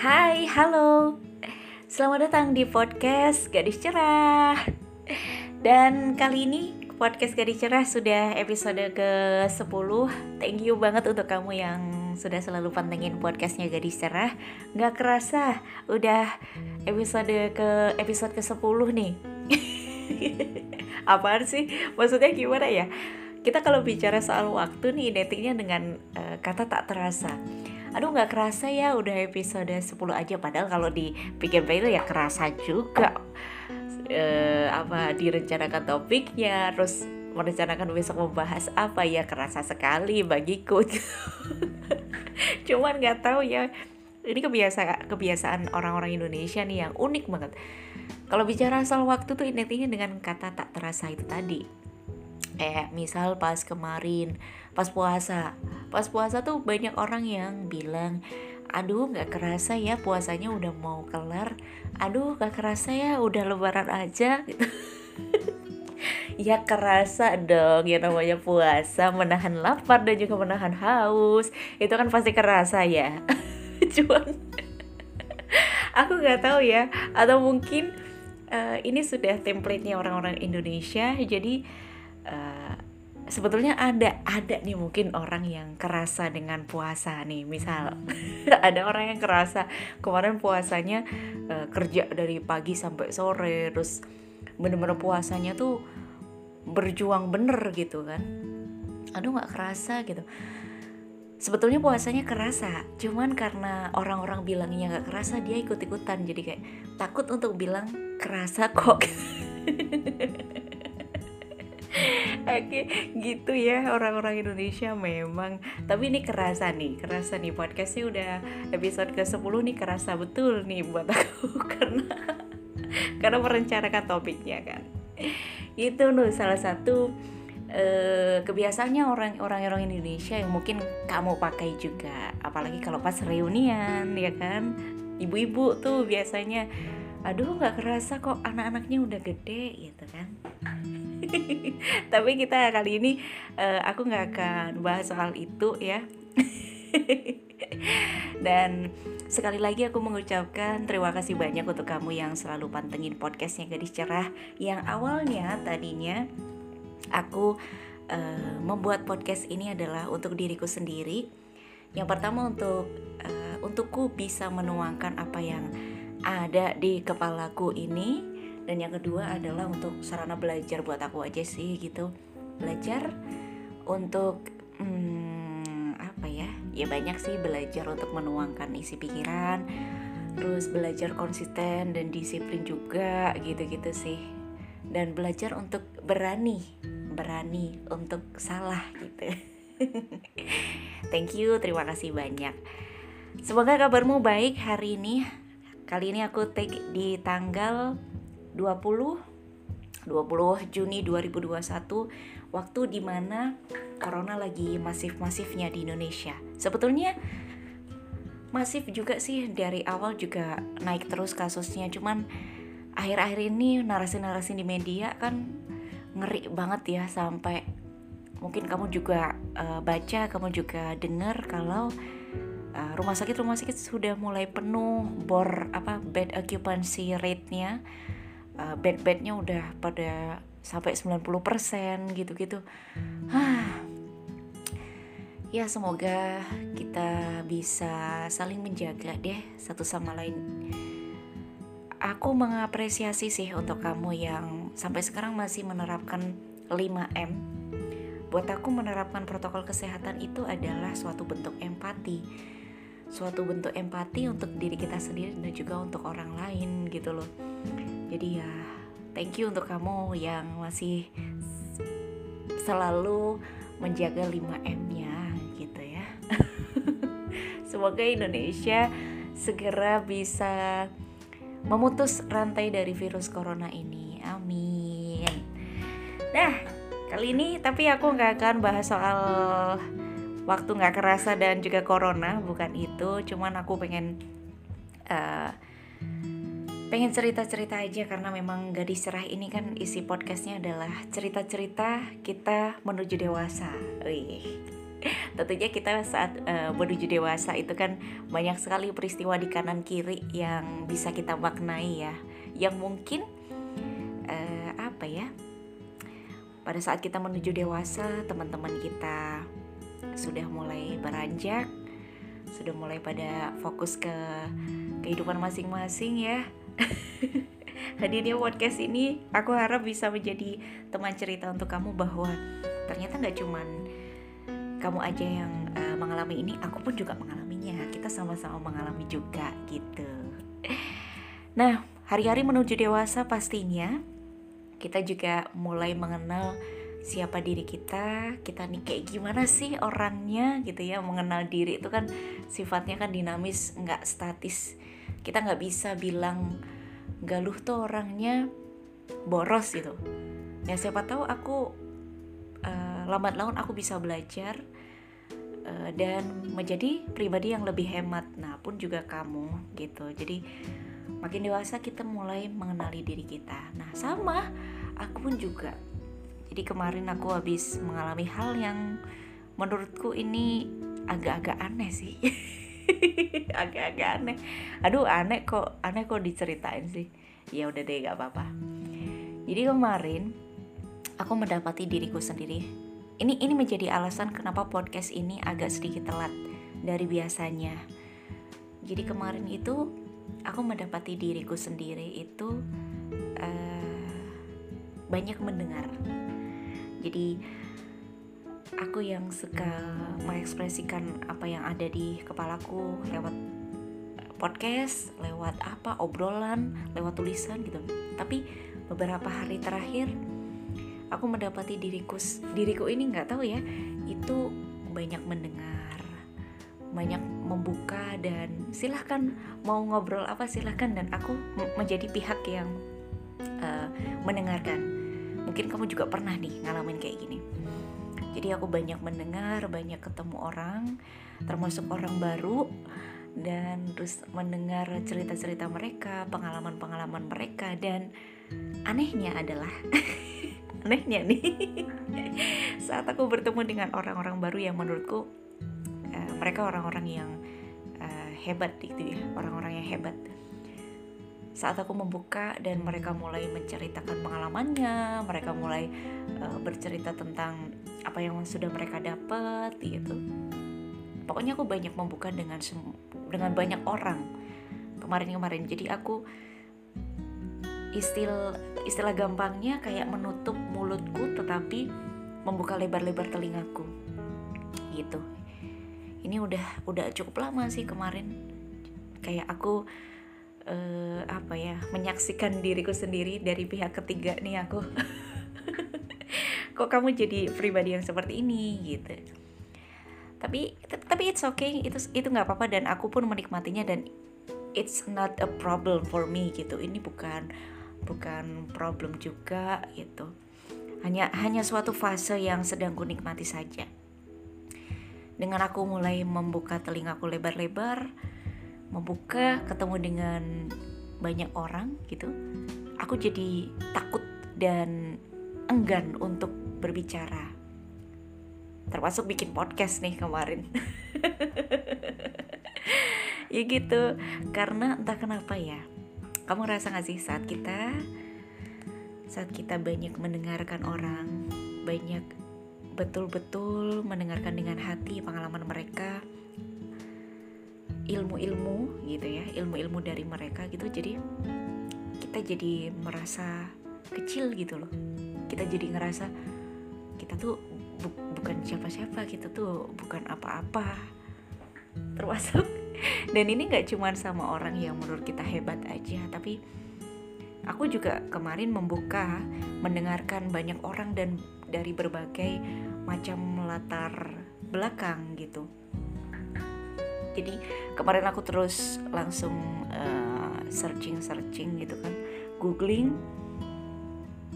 Hai, halo. Selamat datang di podcast Gadis Cerah. Dan kali ini podcast Gadis Cerah sudah episode ke-10. Thank you banget untuk kamu yang sudah selalu pantengin podcastnya Gadis Cerah. Gak kerasa udah episode ke episode ke-10 nih. Apaan sih? Maksudnya gimana ya? Kita kalau bicara soal waktu nih identiknya dengan uh, kata tak terasa aduh nggak kerasa ya udah episode 10 aja. Padahal kalau dipikir-pikir ya kerasa juga. E, apa direncanakan topiknya terus merencanakan besok membahas apa ya kerasa sekali bagiku. Cuman nggak tahu ya ini kebiasaan kebiasaan orang-orang Indonesia nih yang unik banget. Kalau bicara soal waktu tuh identiknya dengan kata tak terasa itu tadi kayak misal pas kemarin pas puasa. Pas puasa tuh banyak orang yang bilang aduh nggak kerasa ya puasanya udah mau kelar. Aduh nggak kerasa ya udah lebaran aja. Gitu. Ya kerasa dong ya namanya puasa menahan lapar dan juga menahan haus. Itu kan pasti kerasa ya. Cuman aku nggak tahu ya. Atau mungkin uh, ini sudah template-nya orang-orang Indonesia jadi sebetulnya ada ada nih mungkin orang yang kerasa dengan puasa nih. Misal ada orang yang kerasa kemarin puasanya uh, kerja dari pagi sampai sore terus bener-bener puasanya tuh berjuang bener gitu kan. Aduh nggak kerasa gitu. Sebetulnya puasanya kerasa cuman karena orang-orang bilangnya nggak kerasa dia ikut-ikutan. Jadi kayak takut untuk bilang kerasa kok Oke, gitu ya orang-orang Indonesia memang. Tapi ini kerasa nih, kerasa nih podcastnya udah episode ke-10 nih kerasa betul nih buat aku karena karena merencanakan topiknya kan. Itu loh salah satu uh, kebiasaannya orang-orang orang Indonesia yang mungkin kamu pakai juga, apalagi kalau pas reunian ya kan. Ibu-ibu tuh biasanya aduh nggak kerasa kok anak-anaknya udah gede gitu kan. Tapi kita kali ini uh, aku nggak akan bahas soal itu ya. Dan sekali lagi aku mengucapkan terima kasih banyak untuk kamu yang selalu pantengin podcastnya Gadis Cerah yang awalnya tadinya aku uh, membuat podcast ini adalah untuk diriku sendiri. Yang pertama untuk uh, untukku bisa menuangkan apa yang ada di kepalaku ini. Dan yang kedua adalah untuk sarana belajar buat aku aja sih gitu. Belajar untuk hmm, apa ya? Ya banyak sih belajar untuk menuangkan isi pikiran. Terus belajar konsisten dan disiplin juga gitu-gitu sih. Dan belajar untuk berani berani untuk salah gitu. Thank you terima kasih banyak. Semoga kabarmu baik hari ini kali ini aku take di tanggal 20 20 Juni 2021 waktu di mana corona lagi masif-masifnya di Indonesia. Sebetulnya masif juga sih dari awal juga naik terus kasusnya. Cuman akhir-akhir ini narasi-narasi di media kan ngeri banget ya sampai mungkin kamu juga uh, baca kamu juga dengar kalau uh, rumah sakit rumah sakit sudah mulai penuh bor apa bed occupancy rate-nya uh, bed-bednya udah pada sampai 90% gitu-gitu. ya semoga kita bisa saling menjaga deh satu sama lain. Aku mengapresiasi sih untuk kamu yang sampai sekarang masih menerapkan 5M. Buat aku menerapkan protokol kesehatan itu adalah suatu bentuk empati. Suatu bentuk empati untuk diri kita sendiri dan juga untuk orang lain gitu loh. Jadi ya thank you untuk kamu yang masih selalu menjaga 5M nya gitu ya. Semoga Indonesia segera bisa memutus rantai dari virus corona ini. Amin. Nah kali ini tapi aku nggak akan bahas soal waktu nggak kerasa dan juga corona bukan itu cuman aku pengen uh, pengen cerita-cerita aja karena memang gadis cerah ini kan isi podcastnya adalah cerita-cerita kita menuju dewasa. Wih. tentunya kita saat uh, menuju dewasa itu kan banyak sekali peristiwa di kanan kiri yang bisa kita maknai ya yang mungkin uh, apa ya pada saat kita menuju dewasa teman-teman kita sudah mulai beranjak sudah mulai pada fokus ke kehidupan masing-masing ya. Hadirnya podcast ini aku harap bisa menjadi teman cerita untuk kamu bahwa ternyata nggak cuman kamu aja yang uh, mengalami ini aku pun juga mengalaminya. Kita sama-sama mengalami juga gitu. Nah hari-hari menuju dewasa pastinya kita juga mulai mengenal siapa diri kita kita nih kayak gimana sih orangnya gitu ya mengenal diri itu kan sifatnya kan dinamis nggak statis. Kita nggak bisa bilang Galuh tuh orangnya boros gitu. Ya siapa tahu aku uh, lambat laun aku bisa belajar uh, dan menjadi pribadi yang lebih hemat. Nah pun juga kamu gitu. Jadi makin dewasa kita mulai mengenali diri kita. Nah sama aku pun juga jadi kemarin aku habis mengalami hal yang menurutku ini agak-agak aneh sih agak-agak aneh aduh aneh kok aneh kok diceritain sih ya udah deh gak apa-apa jadi kemarin aku mendapati diriku sendiri. Ini ini menjadi alasan kenapa podcast ini agak sedikit telat dari biasanya. Jadi kemarin itu aku mendapati diriku sendiri itu uh, banyak mendengar. Jadi aku yang suka mengekspresikan apa yang ada di kepalaku lewat podcast, lewat apa obrolan, lewat tulisan gitu. Tapi beberapa hari terakhir aku mendapati diriku diriku ini nggak tahu ya itu banyak mendengar banyak membuka dan silahkan mau ngobrol apa silahkan dan aku menjadi pihak yang uh, mendengarkan mungkin kamu juga pernah nih ngalamin kayak gini. Jadi aku banyak mendengar banyak ketemu orang termasuk orang baru dan terus mendengar cerita-cerita mereka pengalaman-pengalaman mereka dan anehnya adalah anehnya nih saat aku bertemu dengan orang-orang baru yang menurutku uh, mereka orang-orang yang uh, hebat gitu ya orang-orang yang hebat saat aku membuka dan mereka mulai menceritakan pengalamannya mereka mulai uh, bercerita tentang apa yang sudah mereka dapat gitu. Pokoknya aku banyak membuka dengan dengan banyak orang kemarin-kemarin. Jadi aku istilah istilah gampangnya kayak menutup mulutku tetapi membuka lebar-lebar telingaku gitu. Ini udah udah cukup lama sih kemarin. Kayak aku uh, apa ya menyaksikan diriku sendiri dari pihak ketiga nih aku. Kok kamu jadi pribadi yang seperti ini gitu. Tapi tapi it's okay itu itu nggak apa-apa dan aku pun menikmatinya dan it's not a problem for me gitu. Ini bukan bukan problem juga gitu. Hanya hanya suatu fase yang sedang ku nikmati saja. Dengan aku mulai membuka telingaku lebar-lebar membuka ketemu dengan banyak orang gitu aku jadi takut dan enggan untuk berbicara. Termasuk bikin podcast nih kemarin. Ya gitu karena entah kenapa ya kamu ngerasa gak sih saat kita saat kita banyak mendengarkan orang, banyak betul-betul mendengarkan dengan hati pengalaman mereka, ilmu-ilmu gitu ya, ilmu-ilmu dari mereka gitu. Jadi kita jadi merasa kecil gitu loh. Kita jadi ngerasa kita tuh bu bukan siapa-siapa, kita tuh bukan apa-apa. Termasuk dan ini nggak cuma sama orang yang menurut kita hebat aja tapi aku juga kemarin membuka mendengarkan banyak orang dan dari berbagai macam latar belakang gitu jadi kemarin aku terus langsung uh, searching searching gitu kan. Googling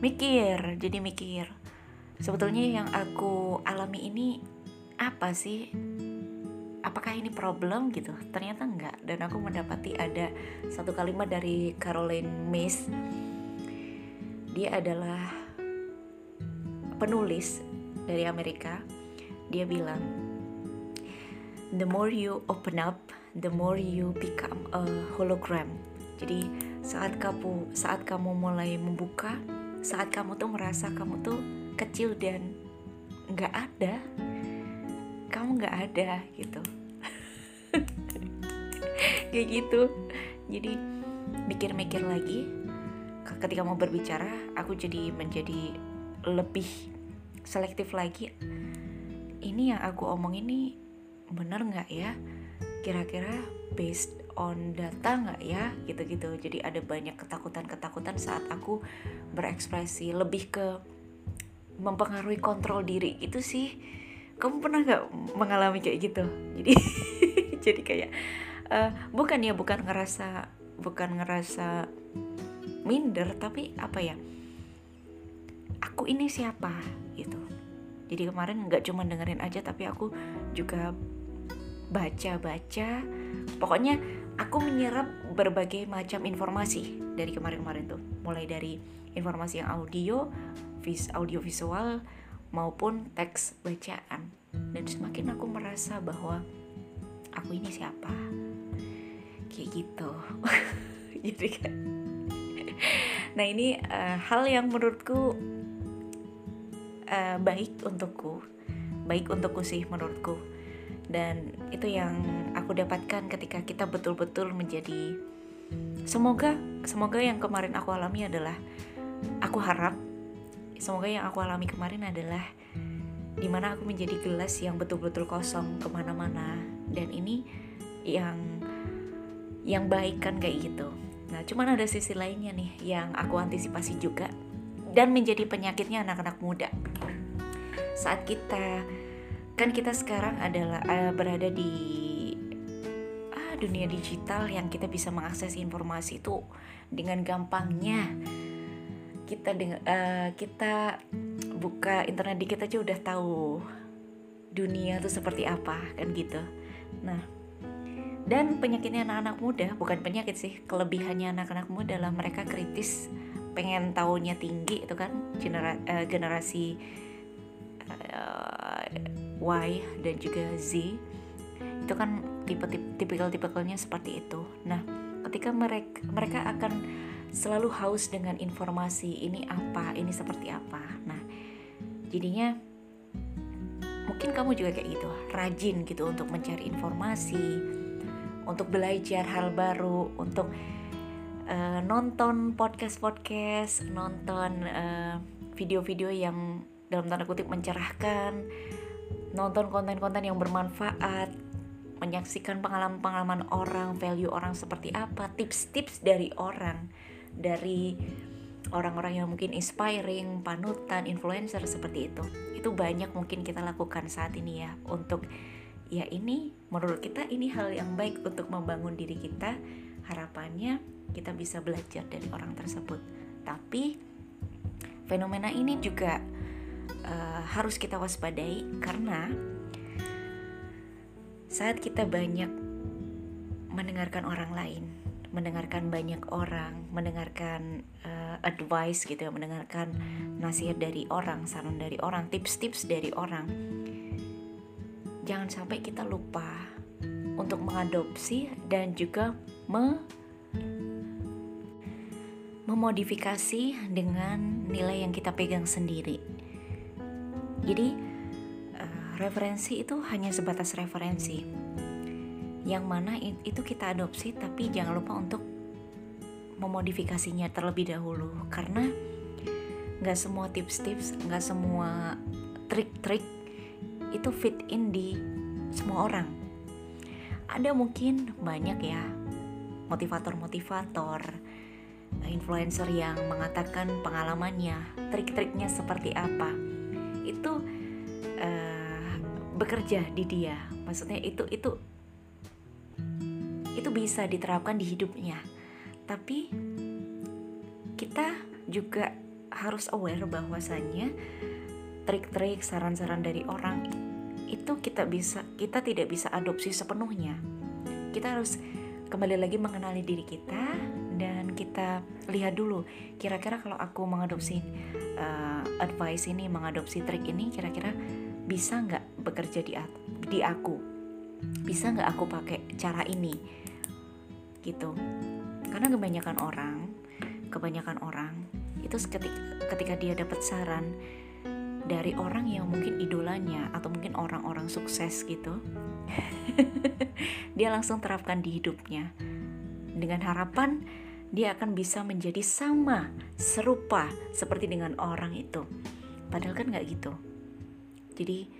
mikir jadi mikir. Sebetulnya yang aku alami ini apa sih? Apakah ini problem gitu? Ternyata enggak. Dan aku mendapati ada satu kalimat dari Caroline Myss dia adalah penulis dari Amerika. Dia bilang the more you open up the more you become a hologram. Jadi saat kamu saat kamu mulai membuka saat kamu tuh merasa kamu tuh kecil dan nggak ada kamu nggak ada gitu. Kayak gitu. Jadi mikir-mikir lagi. Ketika mau berbicara aku jadi menjadi lebih selektif lagi. Ini yang aku omong ini bener nggak ya? Kira-kira based on data nggak ya? Gitu-gitu. Jadi ada banyak ketakutan-ketakutan saat aku berekspresi. Lebih ke mempengaruhi kontrol diri itu sih. Kamu pernah nggak mengalami kayak gitu? Jadi jadi kayak uh, bukan ya bukan ngerasa bukan ngerasa minder tapi apa ya? Aku ini siapa? Gitu. Jadi kemarin nggak cuma dengerin aja tapi aku juga baca-baca. Pokoknya aku menyerap berbagai macam informasi dari kemarin-kemarin tuh. Mulai dari informasi yang audio vis audio visual maupun teks bacaan. Dan semakin aku merasa bahwa aku ini siapa. Kayak gitu. Jadi kan. Nah ini uh, hal yang menurutku uh, baik untukku. Baik untukku sih menurutku dan itu yang aku dapatkan ketika kita betul-betul menjadi semoga semoga yang kemarin aku alami adalah aku harap semoga yang aku alami kemarin adalah di mana aku menjadi gelas yang betul-betul kosong ke mana-mana dan ini yang yang baik kan kayak gitu Nah, cuman ada sisi lainnya nih yang aku antisipasi juga dan menjadi penyakitnya anak-anak muda. Saat kita kan kita sekarang adalah uh, berada di uh, dunia digital yang kita bisa mengakses informasi itu dengan gampangnya. Kita dengan uh, kita buka internet dikit aja udah tahu dunia itu seperti apa kan gitu. Nah, dan penyakitnya anak-anak muda bukan penyakit sih kelebihannya anak-anak muda lah mereka kritis pengen tahunya tinggi itu kan genera uh, generasi Y dan juga Z itu kan tipe tipikal tipikalnya seperti itu. Nah ketika mereka mereka akan selalu haus dengan informasi ini apa ini seperti apa. Nah jadinya mungkin kamu juga kayak gitu rajin gitu untuk mencari informasi untuk belajar hal baru, untuk uh, nonton podcast-podcast, nonton video eh, video-video yang dalam tanda kutip mencerahkan, nonton konten-konten yang bermanfaat, menyaksikan pengalaman-pengalaman orang, value orang seperti apa, tips-tips dari orang, dari orang-orang yang mungkin inspiring, panutan, influencer seperti itu. Itu banyak mungkin kita lakukan saat ini ya untuk ya ini menurut kita ini hal yang baik untuk membangun diri kita harapannya kita bisa belajar dari orang tersebut tapi fenomena ini juga uh, harus kita waspadai karena saat kita banyak mendengarkan orang lain mendengarkan banyak orang mendengarkan uh, advice gitu ya mendengarkan nasihat dari orang saran dari orang tips-tips dari orang jangan sampai kita lupa untuk mengadopsi dan juga me memodifikasi dengan nilai yang kita pegang sendiri. Jadi uh, referensi itu hanya sebatas referensi. Yang mana itu kita adopsi tapi jangan lupa untuk memodifikasinya terlebih dahulu karena nggak semua tips-tips, nggak semua trik-trik itu fit in di semua orang. Ada mungkin banyak ya motivator-motivator, influencer yang mengatakan pengalamannya, trik-triknya seperti apa. Itu uh, bekerja di dia. Maksudnya itu itu itu bisa diterapkan di hidupnya. Tapi kita juga harus aware bahwasannya trik-trik, saran-saran dari orang itu kita bisa kita tidak bisa adopsi sepenuhnya. Kita harus kembali lagi mengenali diri kita kita lihat dulu kira-kira kalau aku mengadopsi uh, advice ini, mengadopsi trik ini kira-kira bisa nggak bekerja di di aku. bisa nggak aku pakai cara ini? Gitu. Karena kebanyakan orang kebanyakan orang itu ketika, ketika dia dapat saran dari orang yang mungkin idolanya atau mungkin orang-orang sukses gitu dia langsung terapkan di hidupnya. Dengan harapan dia akan bisa menjadi sama serupa seperti dengan orang itu. Padahal kan nggak gitu. Jadi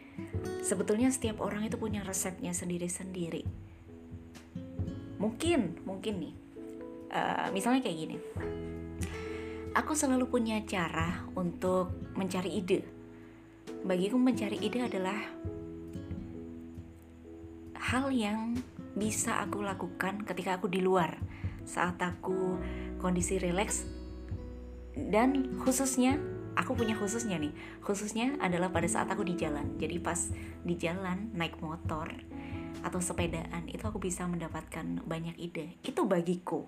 sebetulnya setiap orang itu punya resepnya sendiri-sendiri. Mungkin mungkin nih. Uh, misalnya kayak gini. Aku selalu punya cara untuk mencari ide. Bagiku mencari ide adalah hal yang bisa aku lakukan ketika aku di luar saat aku kondisi rileks dan khususnya aku punya khususnya nih. Khususnya adalah pada saat aku di jalan. Jadi pas di jalan naik motor atau sepedaan itu aku bisa mendapatkan banyak ide. Itu bagiku.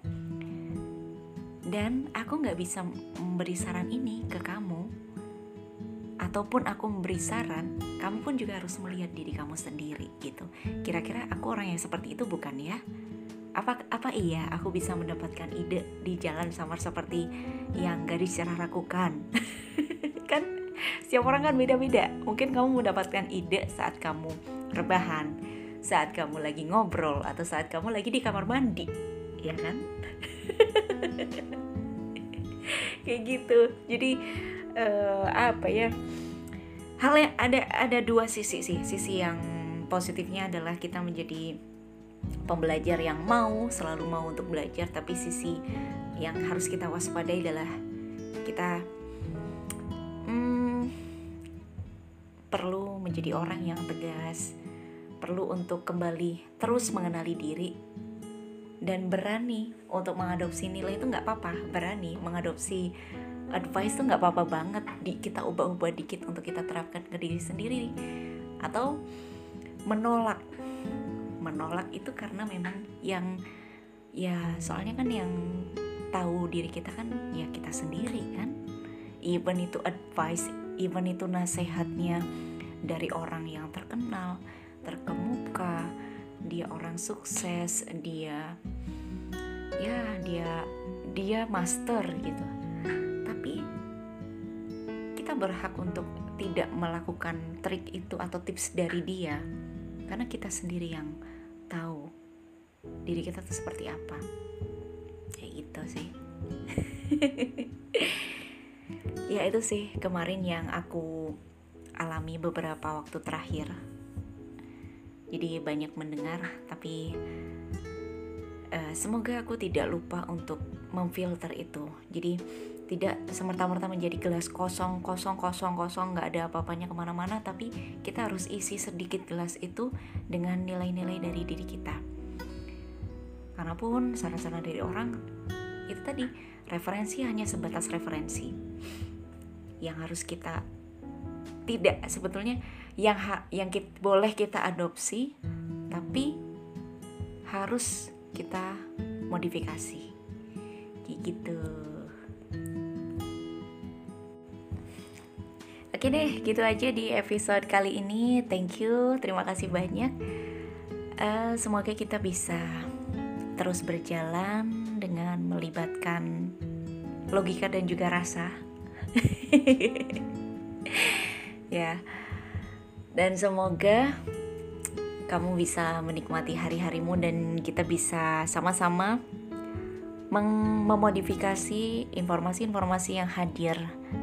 Dan aku nggak bisa memberi saran ini ke kamu. Ataupun aku memberi saran kamu pun juga harus melihat diri kamu sendiri gitu. Kira-kira aku orang yang seperti itu bukan ya apa apa iya aku bisa mendapatkan ide di jalan samar seperti yang gadis cerah lakukan? Kan setiap orang kan beda-beda. Mungkin kamu mendapatkan ide saat kamu rebahan saat kamu lagi ngobrol atau saat kamu lagi di kamar mandi. Ya kan? Kayak gitu. Jadi uh, apa ya? Hal yang ada ada dua sisi sih. Sisi yang positifnya adalah kita menjadi pembelajar yang mau selalu mau untuk belajar tapi sisi yang harus kita waspadai adalah kita hmm, perlu menjadi orang yang tegas perlu untuk kembali terus mengenali diri dan berani untuk mengadopsi nilai itu nggak apa-apa. Berani mengadopsi advice itu nggak apa-apa banget di kita ubah-ubah dikit untuk kita terapkan ke diri sendiri. Atau menolak menolak itu karena memang yang ya soalnya kan yang tahu diri kita kan ya kita sendiri kan. Even itu advice even itu nasihatnya dari orang yang terkenal terkemuka dia orang sukses dia ya dia dia master gitu. Tapi kita berhak untuk tidak melakukan trik itu atau tips dari dia. Karena kita sendiri yang tahu diri kita tuh seperti apa. Kayak gitu sih. Ya itu sih kemarin yang aku alami beberapa waktu terakhir. Jadi banyak mendengar tapi uh, semoga aku tidak lupa untuk memfilter itu. Jadi tidak semerta-merta menjadi gelas kosong kosong kosong kosong nggak ada apa-apanya ke mana-mana tapi kita harus isi sedikit gelas itu dengan nilai-nilai dari diri kita. Karena pun saran-saran dari orang itu tadi referensi hanya sebatas referensi. Yang harus kita tidak sebetulnya yang ha, yang kita, boleh kita adopsi tapi harus kita modifikasi kayak gitu Oke deh, gitu aja di episode kali ini. Thank you, terima kasih banyak. Uh, semoga kita bisa terus berjalan dengan melibatkan logika dan juga rasa. ya, dan semoga kamu bisa menikmati hari-harimu dan kita bisa sama-sama memodifikasi informasi-informasi yang hadir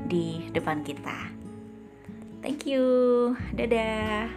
di depan kita. Thank you, dadah.